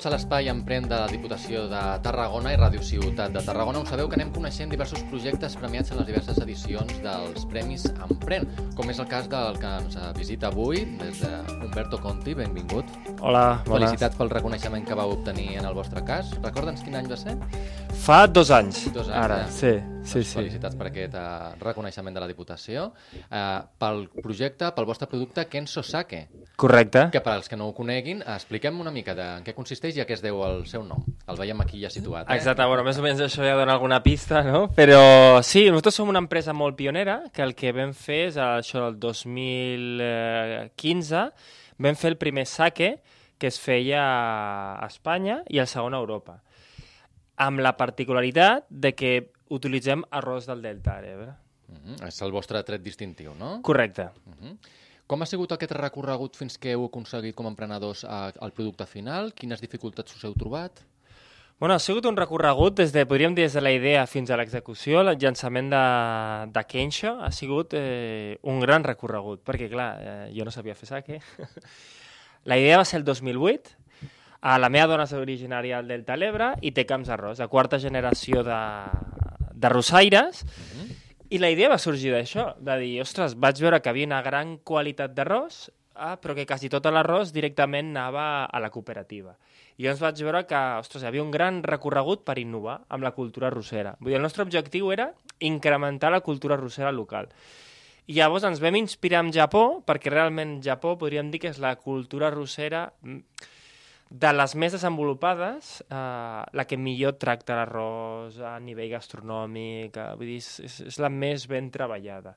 Benvinguts a l'Espai Emprèn de la Diputació de Tarragona i Ràdio Ciutat de Tarragona. Ho sabeu que anem coneixent diversos projectes premiats en les diverses edicions dels Premis Emprèn, com és el cas del que ens visita avui, des d'Humberto Conti. Benvingut. Hola, bones. Felicitats pel reconeixement que vau obtenir en el vostre cas. Recorda'ns quin any va ser? Fa dos anys. Dos anys, Ara, ja. sí, sí, Doncs sí. Felicitats per aquest uh, reconeixement de la Diputació. Uh, pel projecte, pel vostre producte Kenso Sake, Correcte. que per als que no ho coneguin, uh, expliquem una mica de en què consisteix i a què es deu el seu nom. El veiem aquí ja situat. Eh? Exacte, bueno, més o menys això ja dona alguna pista, no? Però sí, nosaltres som una empresa molt pionera, que el que vam fer és això del 2015, vam fer el primer saque que es feia a Espanya i el segon a Europa, amb la particularitat de que utilitzem arròs del Delta de l'Ebre. Uh -huh. És el vostre tret distintiu, no? Correcte. Uh -huh. Com ha sigut aquest recorregut fins que heu aconseguit com a emprenedors eh, el producte final? Quines dificultats us heu trobat? Bueno, ha sigut un recorregut des de, podríem dir, des de la idea fins a l'execució, el llançament de, de Kensho ha sigut eh, un gran recorregut, perquè, clar, eh, jo no sabia fer sake. la idea va ser el 2008, a la meva dona és originària del Delta de l'Ebre i té camps d'arròs, de quarta generació de, de rossaires, i la idea va sorgir d'això, de dir, ostres, vaig veure que havia una gran qualitat d'arròs, ah, però que quasi tot l'arròs directament anava a la cooperativa. I llavors vaig veure que, ostres, hi havia un gran recorregut per innovar amb la cultura rossera. Vull dir, el nostre objectiu era incrementar la cultura rossera local. I llavors ens vam inspirar en Japó, perquè realment Japó podríem dir que és la cultura rossera mm, de les més desenvolupades, eh, la que millor tracta l'arròs a nivell gastronòmic, eh, vull dir, és, és, la més ben treballada.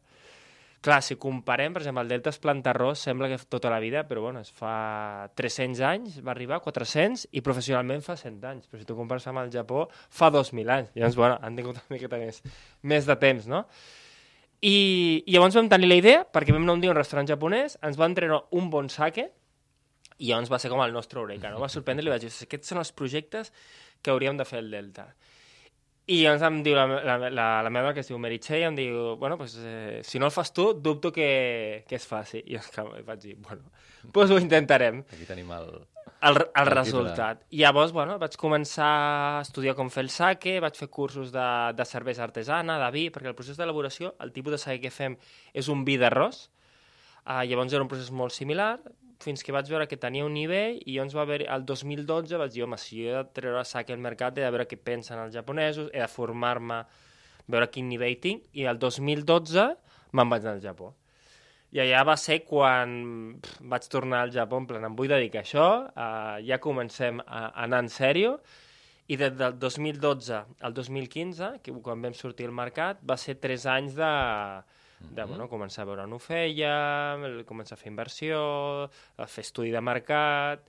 Clar, si comparem, per exemple, el Delta es planta arròs, sembla que tota la vida, però bueno, es fa 300 anys, va arribar a 400, i professionalment fa 100 anys. Però si tu compares amb el Japó, fa 2.000 anys. Llavors, bueno, han tingut una miqueta més, més de temps, no? I, I llavors vam tenir la idea, perquè vam anar un dia a un restaurant japonès, ens van treure un bon sake, i llavors va ser com el nostre eureka, no? Va sorprendre i li vaig dir, aquests són els projectes que hauríem de fer al Delta. I llavors em diu la, la, la, la meva dona, que es diu Meritxell, em diu, bueno, pues, eh, si no el fas tu, dubto que, que es faci. I llavors vaig dir, bueno, pues ho intentarem. Aquí tenim el... El, el El resultat. I llavors, bueno, vaig començar a estudiar com fer el sake, vaig fer cursos de, de cervesa artesana, de vi, perquè el procés d'elaboració, el tipus de sake que fem és un vi d'arròs. Uh, llavors era un procés molt similar, fins que vaig veure que tenia un nivell i llavors va haver el 2012 vaig dir, home, si jo he de treure sake al mercat he de veure què pensen els japonesos, he de formar-me, veure quin nivell tinc, i el 2012 me'n vaig anar al Japó. I allà va ser quan pff, vaig tornar al Japó en plan, em vull dedicar a això, uh, ja comencem a, a anar en sèrio, i des del 2012 al 2015, que quan vam sortir al mercat, va ser tres anys de, de bueno, començar a veure on ho feia, començar a fer inversió, a fer estudi de mercat,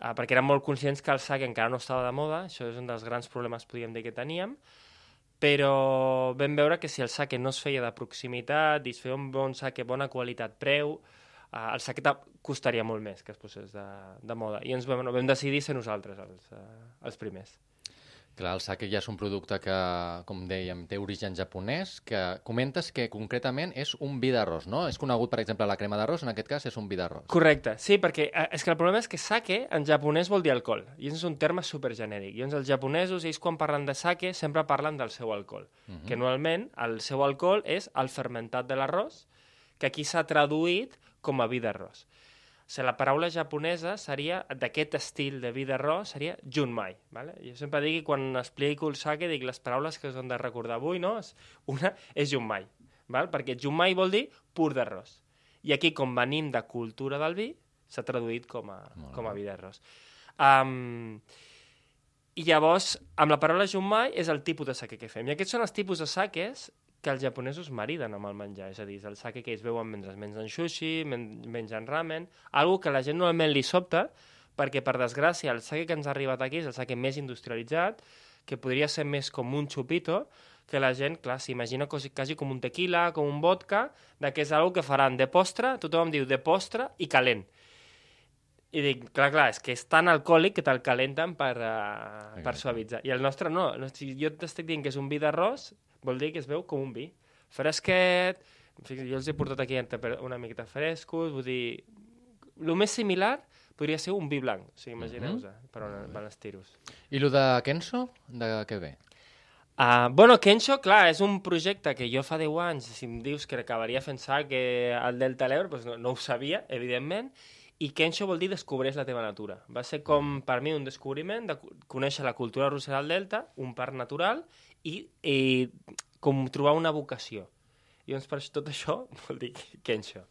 uh, perquè érem molt conscients que el SAC encara no estava de moda, això és un dels grans problemes, podríem dir, que teníem, però vam veure que si el saque no es feia de proximitat i es feia un bon saque, bona qualitat-preu, eh, el saque ta- costaria molt més que es posés de, de moda. I ens vam, vam decidir ser nosaltres els, eh, els primers. Clar, el sake ja és un producte que, com dèiem, té origen japonès, que comentes que concretament és un vi d'arròs, no? És conegut, per exemple, la crema d'arròs, en aquest cas és un vi d'arròs. Correcte, sí, perquè eh, és que el problema és que sake en japonès vol dir alcohol, i és un terme supergenèric. I llavors els japonesos, ells quan parlen de sake, sempre parlen del seu alcohol, uh -huh. que normalment el seu alcohol és el fermentat de l'arròs, que aquí s'ha traduït com a vi d'arròs. O sigui, la paraula japonesa seria, d'aquest estil de vi d'arròs, seria junmai. Vale? Jo sempre dic, quan explico el sake, dic les paraules que us hem de recordar avui, no? Una és junmai, val? perquè junmai vol dir pur d'arròs. I aquí, com venim de cultura del vi, s'ha traduït com a, com a vi d'arròs. Um, I llavors, amb la paraula junmai és el tipus de sake que fem. I aquests són els tipus de sakes que els japonesos mariden amb el menjar, és a dir, el sake que ells veuen mentre mengen sushi, men mengen ramen, algo que la gent normalment li sobta, perquè, per desgràcia, el sake que ens ha arribat aquí és el sake més industrialitzat, que podria ser més com un chupito, que la gent, clar, s'imagina quasi, quasi com un tequila, com un vodka, de que és algo que faran de postre, tothom diu de postre i calent. I dic, clar, clar, és que és tan alcohòlic que te'l calenten per, uh, per suavitzar. I el nostre no. jo t'estic dient que és un vi d'arròs, vol dir que es veu com un vi. Fresquet, jo els he portat aquí una miqueta frescos, vull dir, el més similar podria ser un vi blanc, o sigui, imagineu-vos, -huh. per on van els tiros. I el de Kenso, de què ve? Uh, bueno, Kensho, clar, és un projecte que jo fa 10 anys, si em dius que acabaria fent que al Delta l'Ebre, doncs no, no ho sabia, evidentment, i Kensho vol dir descobreix la teva natura. Va ser com, per mi, un descobriment de conèixer la cultura russa del Delta, un parc natural, i, i com trobar una vocació. I doncs per tot això vol dir Kensho.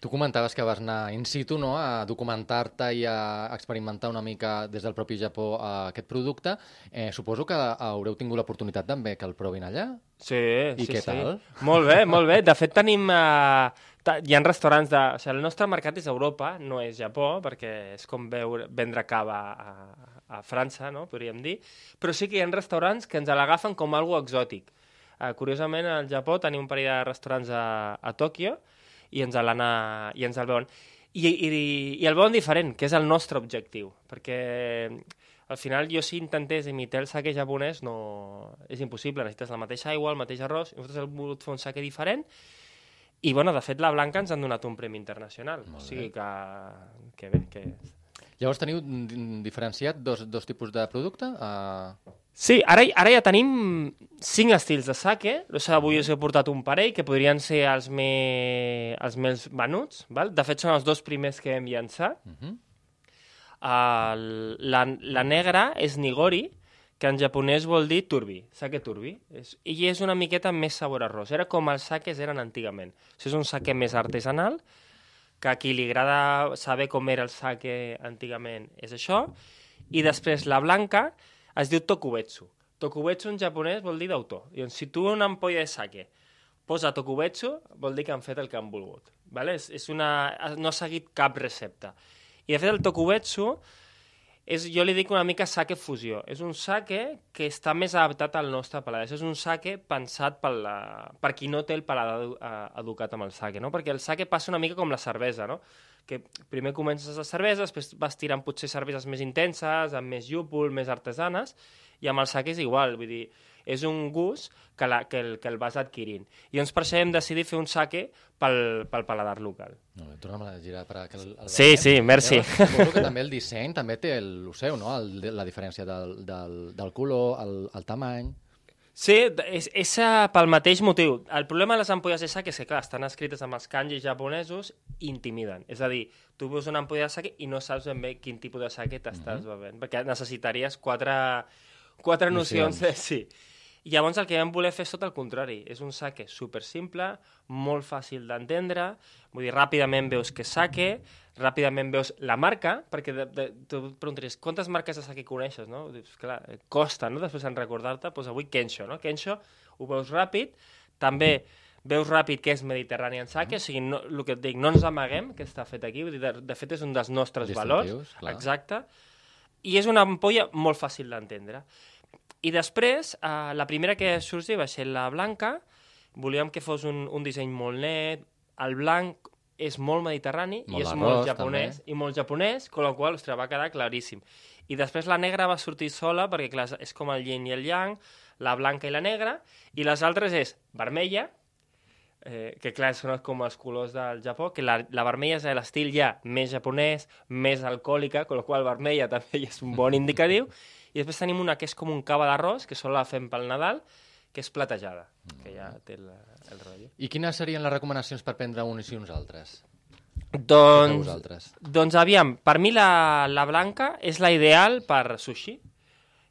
Tu comentaves que vas anar in situ no? a documentar-te i a experimentar una mica des del propi Japó uh, aquest producte. Eh, suposo que haureu tingut l'oportunitat també que el provin allà? Sí, I sí, què sí. tal? Molt bé, molt bé. De fet, tenim... Uh, hi ha restaurants de... O sigui, el nostre mercat és Europa, no és Japó, perquè és com veure, vendre cava a, a França, no? podríem dir. Però sí que hi ha restaurants que ens l'agafen com algo exòtic. Uh, curiosament, al Japó tenim un parell de restaurants a, a Tòquio i ens l'ana i ens el veuen. I, i, I el veuen diferent, que és el nostre objectiu, perquè al final jo si intentés imitar el sake japonès no... és impossible, necessites la mateixa aigua, el mateix arròs, i nosaltres hem volgut fer un sake diferent, i bueno, de fet la Blanca ens han donat un premi internacional, o sigui que, que bé, que... Llavors teniu diferenciat dos, dos tipus de producte? Uh... Sí, ara, ara ja tenim cinc estils de sake. O sigui, avui us he portat un parell que podrien ser els, me... els més venuts. Val? De fet, són els dos primers que hem llançat. Uh -huh. uh, la, la negra és Nigori, que en japonès vol dir turbi, sake turbi. És, I és una miqueta més sabor arròs. Era com els sakes eren antigament. O sigui, és un sake més artesanal, que a qui li agrada saber com era el sake antigament és això. I després la blanca, es diu tokubetsu. Tokubetsu en japonès vol dir d'autor. Llavors, si tu una ampolla de sake posa tokubetsu, vol dir que han fet el que han volgut. Vale? És, és una, no ha seguit cap recepta. I, de fet, el tokubetsu és, jo li dic una mica sake fusió. És un sake que està més adaptat al nostre paladar. És un sake pensat per, la, per qui no té el paladar educat amb el sake, no? Perquè el sake passa una mica com la cervesa, no? que primer comences les cerveses, després vas tirant potser cerveses més intenses, amb més llúpol, més artesanes, i amb el sac és igual, vull dir, és un gust que, la, que, el, que el vas adquirint. I doncs per això hem decidit fer un saque pel, pel paladar local. No, torna'm a girar per que el, el Sí, veiem. sí, merci. Suposo que també el disseny també té el, el seu, no? El, la diferència del, del, del color, el, el tamany... Sí, és, és pel mateix motiu. El problema de les ampolles de sac és que, clar, estan escrites amb els kanjis japonesos i intimiden. És a dir, tu veus una ampolla de sac i no saps ben bé quin tipus de sac t'estàs mm -hmm. bevent, perquè necessitaries quatre, quatre nocions. nocions. De, sí. I llavors el que vam voler fer és tot el contrari. És un saque super simple, molt fàcil d'entendre, vull dir, ràpidament veus que saque, ràpidament veus la marca, perquè de, de, tu preguntaries, quantes marques de saque coneixes, no? Dius, clar, costa, no?, després en recordar-te, doncs avui Kensho, no? Kensho ho veus ràpid, també veus ràpid que és Mediterranean Sake, mm. o sigui, no, el que et dic, no ens amaguem que està fet aquí, vull dir, de, de fet és un dels nostres valors, clar. exacte, i és una ampolla molt fàcil d'entendre. I després, eh, la primera que sorgir va ser la blanca, volíem que fos un, un disseny molt net, el blanc és molt mediterrani molt i és molt japonès, també. i molt japonès, amb la qual ostres, va quedar claríssim. I després la negra va sortir sola, perquè clar, és com el yin i el yang, la blanca i la negra, i les altres és vermella, eh, que clar, són com els colors del Japó, que la, la vermella és l'estil ja més japonès, més alcohòlica, amb la qual vermella també és un bon indicatiu, i després tenim una que és com un cava d'arròs, que sol la fem pel Nadal, que és platejada, que ja té el, el rotllo. I quines serien les recomanacions per prendre uns i uns altres? Doncs, doncs aviam, per mi la, la blanca és la ideal per sushi,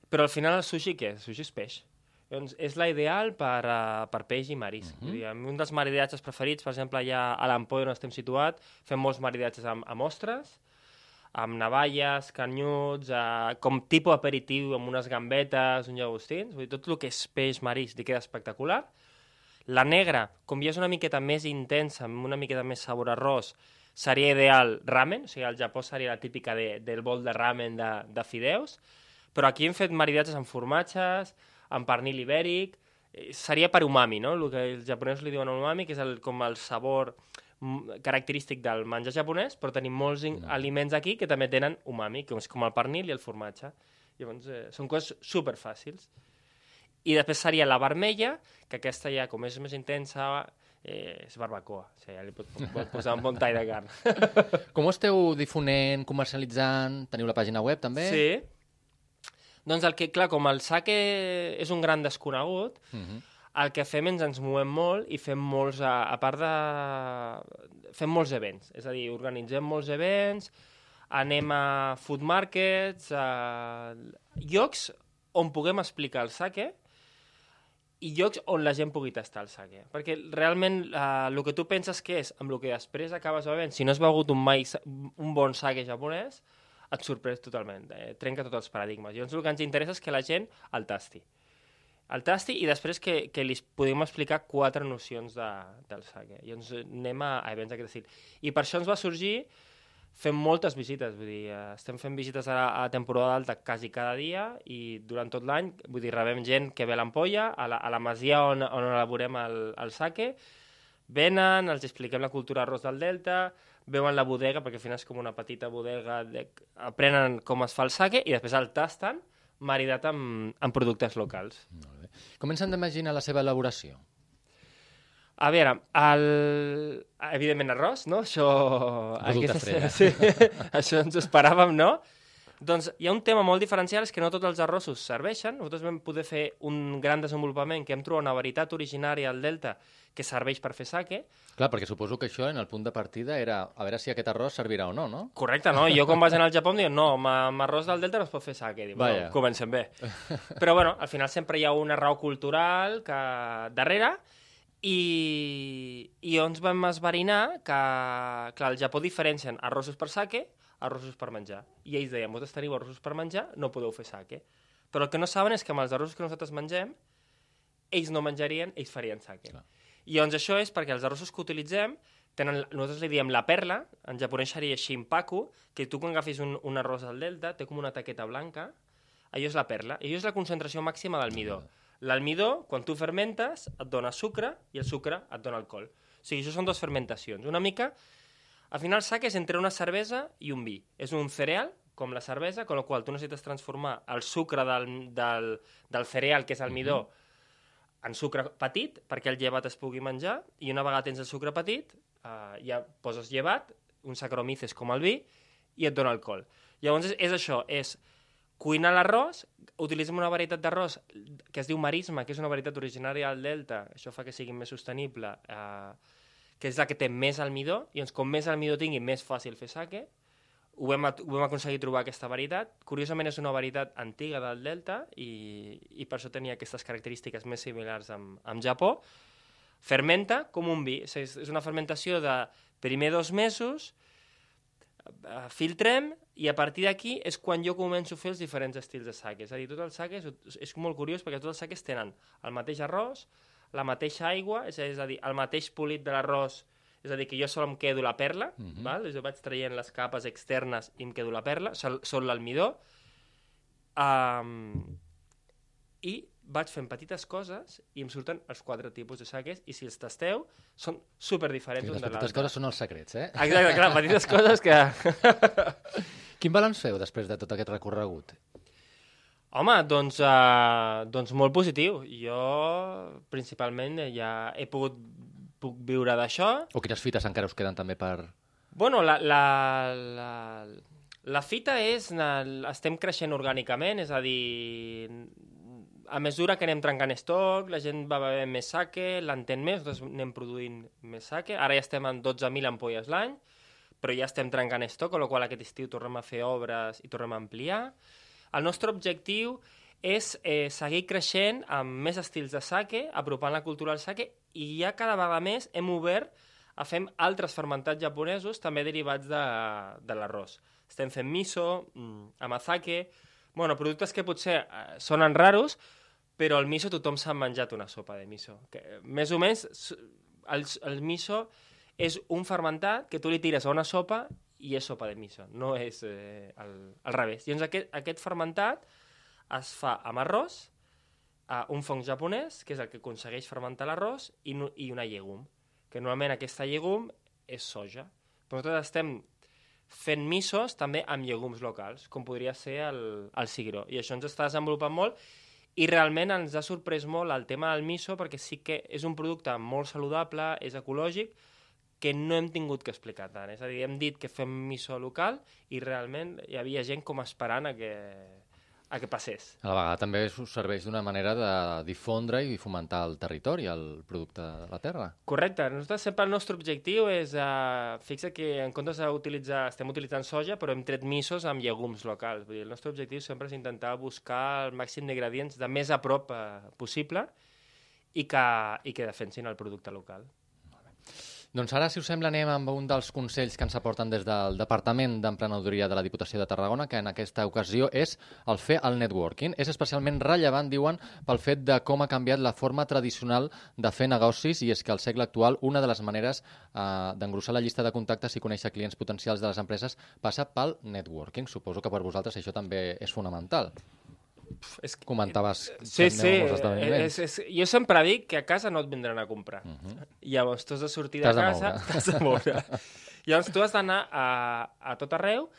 però al final el sushi què? El sushi és peix. Doncs és la ideal per, uh, per peix i marisc. Uh -huh. dir, un dels maridatges preferits, per exemple, ja a l'Ampoll on estem situat, fem molts maridatges amb, amb ostres, amb navalles, canyuts, eh, com tipus aperitiu, amb unes gambetes, un llagostins, vull dir, tot el que és peix marí li queda espectacular. La negra, com ja és una miqueta més intensa, amb una miqueta més sabor arròs, seria ideal ramen, o sigui, al Japó seria la típica de, del bol de ramen de, de fideus, però aquí hem fet maridatges amb formatges, amb pernil ibèric, eh, seria per umami, no? El que els japonesos li diuen umami, que és el, com el sabor característic del menjar japonès, però tenim molts no. aliments aquí que també tenen umami, com és com el pernil i el formatge. Llavors, eh, són coses super fàcils. I després seria la vermella, que aquesta ja, com és més intensa, eh, és barbacoa. O sigui, ja li pots, pots posar un bon tall de carn. Com ho esteu difonent, comercialitzant? Teniu la pàgina web, també? Sí. Doncs el que, clar, com el sake és un gran desconegut, Uh -huh. El que fem és ens movem molt i fem molts, a, a part de... fem molts events, és a dir, organitzem molts events, anem a food markets, a llocs on puguem explicar el sake i llocs on la gent pugui tastar el sake. Perquè realment eh, el que tu penses que és amb el que després acabes bevent, si no has begut un, mai, un bon sake japonès, et sorprès totalment, eh, trenca tots els paradigmes. Llavors el que ens interessa és que la gent el tasti. El tasti i després que, que li podem explicar quatre nocions de, del sake. I ens anem a, a events d'aquest estil. I per això ens va sorgir fem moltes visites, vull dir, eh, estem fent visites a, a temporada alta quasi cada dia i durant tot l'any, vull dir, rebem gent que ve a l'ampolla, a, la, a la masia on, on elaborem el, el sake, venen, els expliquem la cultura arròs del Delta, veuen la bodega, perquè al final és com una petita bodega, de, aprenen com es fa el sake i després el tasten maridat amb, amb productes locals. Molt Com ens hem d'imaginar la seva elaboració? A veure, el... evidentment arròs, no? Això... Producte estrella. Sí, això ens ho esperàvem, no? Doncs hi ha un tema molt diferencial, és que no tots els arrossos serveixen. Nosaltres vam poder fer un gran desenvolupament que hem trobat una varietat originària al Delta que serveix per fer sake. Clar, perquè suposo que això en el punt de partida era a veure si aquest arròs servirà o no, no? Correcte, no? Jo quan vaig anar al Japó em diuen no, amb, arròs del Delta no es pot fer sake. Dic, bueno, comencem bé. Però bueno, al final sempre hi ha una raó cultural que darrere i, i ens vam esverinar que, clar, al Japó diferencien arrossos per sake, arrossos per menjar. I ells deien, vosaltres teniu arrossos per menjar, no podeu fer sake. Però el que no saben és que amb els arrossos que nosaltres mengem, ells no menjarien, ells farien sake. Clar. I doncs això és perquè els arrossos que utilitzem tenen, nosaltres li diem la perla, en japonès seria shimpaku, que tu quan agafis un, un arròs del delta té com una taqueta blanca, allò és la perla, i allò és la concentració màxima d'almidó. L'almidó, quan tu fermentes, et dona sucre i el sucre et dona alcohol. O sigui, això són dues fermentacions. Una mica... Al final, sake és entre una cervesa i un vi. És un cereal, com la cervesa, con la qual tu necessites transformar el sucre del, del, del cereal, que és almidó, en sucre petit, perquè el llevat es pugui menjar, i una vegada tens el sucre petit, eh, ja poses llevat, un saccharomyces com el vi, i et dona alcohol. Llavors és, és això, és cuinar l'arròs, utilitzem una varietat d'arròs que es diu marisma, que és una varietat originària del Delta, això fa que sigui més sostenible, eh, que és la que té més almidó, i doncs com més almidó tingui, més fàcil fer sake. Ho vam, ho vam aconseguir trobar aquesta varietat. Curiosament és una varietat antiga del Delta i, i per això tenia aquestes característiques més similars amb, amb Japó. Fermenta com un vi, és, és una fermentació de primer dos mesos, eh, filtrem i a partir d'aquí és quan jo començo a fer els diferents estils de sake. És a dir, tot el sake és, molt curiós perquè tots els sakes tenen el mateix arròs, la mateixa aigua, és a dir, el mateix polit de l'arròs, és a dir, que jo sol em quedo la perla, mm Mhm. -hmm. val? jo vaig traient les capes externes i em quedo la perla, sol, sol l'almidó, um, i vaig fent petites coses i em surten els quatre tipus de sakes i si els tasteu són super diferents un les petites coses són els secrets, eh? Exacte, clar, petites coses que... Quin balanç feu després de tot aquest recorregut? Home, doncs, uh, doncs molt positiu. Jo, principalment, ja he pogut puc viure d'això. O quines fites encara us queden també per... Bueno, la, la, la, la fita és... Estem creixent orgànicament, és a dir, a mesura que anem trencant estoc, la gent va bevent més sake, l'entén més, nosaltres anem produint més sake. Ara ja estem en 12.000 ampolles l'any, però ja estem trencant estoc, amb la qual aquest estiu tornem a fer obres i tornem a ampliar. El nostre objectiu és eh, seguir creixent amb més estils de sake, apropant la cultura al sake, i ja cada vegada més hem obert a fer altres fermentats japonesos també derivats de, de l'arròs. Estem fent miso, mm, amazake, bueno, productes que potser eh, sonen raros, però el miso tothom s'ha menjat una sopa de miso. Que, més o menys, el, el miso és un fermentat que tu li tires a una sopa i és sopa de miso, no és eh, al, al revés. Llavors aquest, aquest fermentat es fa amb arròs, a un fong japonès, que és el que aconsegueix fermentar l'arròs, i, nu- i una llegum, que normalment aquesta llegum és soja. Però nosaltres estem fent misos també amb llegums locals, com podria ser el, el cigró. I això ens està desenvolupant molt i realment ens ha sorprès molt el tema del miso perquè sí que és un producte molt saludable, és ecològic, que no hem tingut que explicar tant. És a dir, hem dit que fem miso local i realment hi havia gent com esperant a que, a que passés. A la vegada també serveix d'una manera de difondre i fomentar el territori, el producte de la terra. Correcte. Nosaltres sempre el nostre objectiu és... Uh, fixa que en comptes d'utilitzar... Estem utilitzant soja, però hem tret missos amb llegums locals. Vull dir, el nostre objectiu sempre és intentar buscar el màxim d'ingredients de més a prop uh, possible i que, i que defensin el producte local. Doncs ara, si us sembla, anem amb un dels consells que ens aporten des del Departament d'Emprenedoria de la Diputació de Tarragona, que en aquesta ocasió és el fer el networking. És especialment rellevant, diuen, pel fet de com ha canviat la forma tradicional de fer negocis i és que al segle actual una de les maneres eh, d'engrossar la llista de contactes i conèixer clients potencials de les empreses passa pel networking. Suposo que per vosaltres això també és fonamental és que... Comentaves sí, sí, és, és, jo sempre dic que a casa no et vindran a comprar. Uh -huh. Llavors tu has de sortir de casa, t'has de moure. Llavors tu has d'anar a, a tot arreu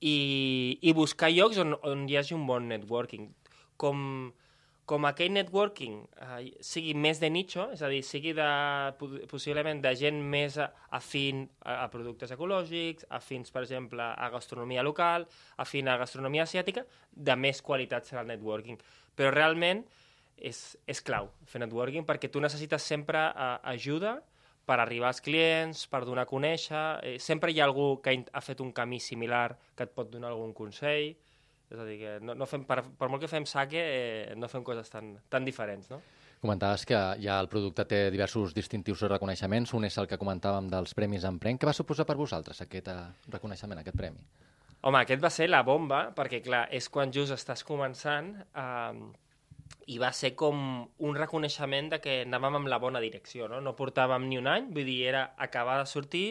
i, i buscar llocs on, on hi hagi un bon networking. Com, com aquell networking eh, sigui més de nicho, és a dir, sigui de, possiblement de gent més afín a, a productes ecològics, afins, per exemple, a gastronomia local, afín a gastronomia asiàtica, de més qualitat serà el networking. Però realment és, és clau fer networking perquè tu necessites sempre uh, ajuda per arribar als clients, per donar a conèixer. Eh, sempre hi ha algú que ha fet un camí similar que et pot donar algun consell. És a dir, que no, no fem, per, per molt que fem sake, eh, no fem coses tan, tan diferents, no? Comentaves que ja el producte té diversos distintius o reconeixements. Un és el que comentàvem dels Premis Emprenc. Què va suposar per vosaltres aquest eh, reconeixement, aquest premi? Home, aquest va ser la bomba, perquè, clar, és quan just estàs començant eh, i va ser com un reconeixement de que anàvem en la bona direcció, no? No portàvem ni un any, vull dir, era acabar de sortir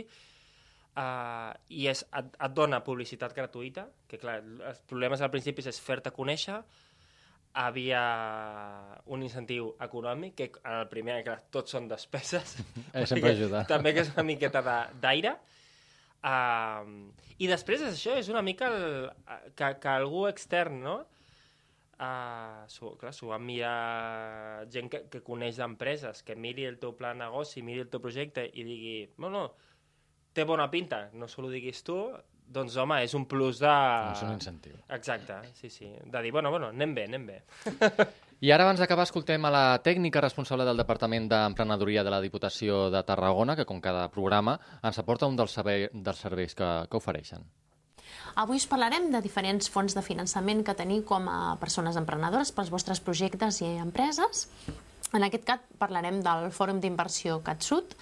uh, i és, et, et dona publicitat gratuïta, que clar, els problemes al principi és fer-te conèixer, havia un incentiu econòmic, que en el primer, clar, tots són despeses. Eh, sempre ajuda. També que és una miqueta d'aire. Uh, I després és això, és una mica el, que, que algú extern, no?, Uh, s'ho va enviar gent que, que coneix d'empreses, que miri el teu pla de negoci, miri el teu projecte i digui, no, no, té bona pinta, no se ho diguis tu, doncs home, és un plus de... És un incentiu. Exacte, sí, sí. De dir, bueno, bueno, anem bé, anem bé. I ara, abans d'acabar, escoltem a la tècnica responsable del Departament d'Emprenedoria de la Diputació de Tarragona, que com cada programa ens aporta un dels, servei, dels serveis que, que ofereixen. Avui us parlarem de diferents fons de finançament que teniu com a persones emprenedores pels vostres projectes i empreses en aquest cas parlarem del Fòrum d'Inversió CatSud.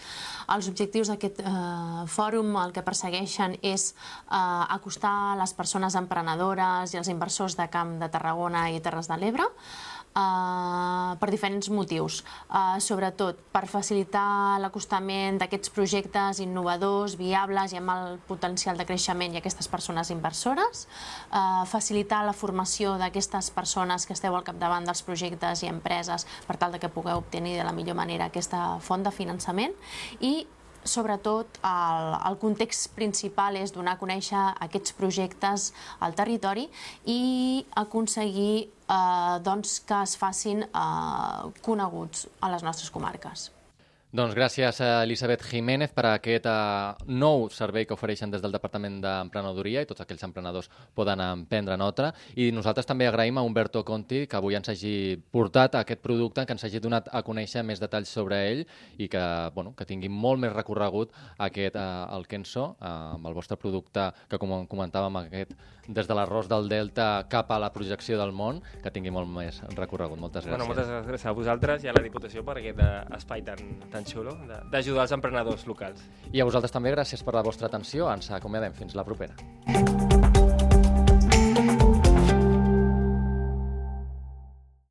Els objectius d'aquest eh, fòrum el que persegueixen és eh, acostar les persones emprenedores i els inversors de Camp de Tarragona i Terres de l'Ebre per diferents motius. Uh, sobretot per facilitar l'acostament d'aquests projectes innovadors, viables i amb el potencial de creixement i aquestes persones inversores, uh, facilitar la formació d'aquestes persones que esteu al capdavant dels projectes i empreses per tal de que pugueu obtenir de la millor manera aquesta font de finançament i sobretot el, el context principal és donar a conèixer aquests projectes al territori i aconseguir eh, doncs, que es facin eh, coneguts a les nostres comarques. Doncs gràcies a Elisabet Jiménez per aquest uh, nou servei que ofereixen des del Departament d'Emprenedoria i tots aquells emprenedors poden emprendre nota. I nosaltres també agraïm a Humberto Conti que avui ens hagi portat aquest producte, que ens hagi donat a conèixer més detalls sobre ell i que, bueno, que tingui molt més recorregut aquest, uh, el Kenso, uh, amb el vostre producte que com comentàvem aquest, des de l'arròs del Delta cap a la projecció del món, que tingui molt més recorregut. Moltes gràcies. Bueno, moltes gràcies a vosaltres i a la Diputació per aquest espai tan, tan xulo d'ajudar els emprenedors locals. I a vosaltres també gràcies per la vostra atenció. Ens acomiadem. Fins la propera.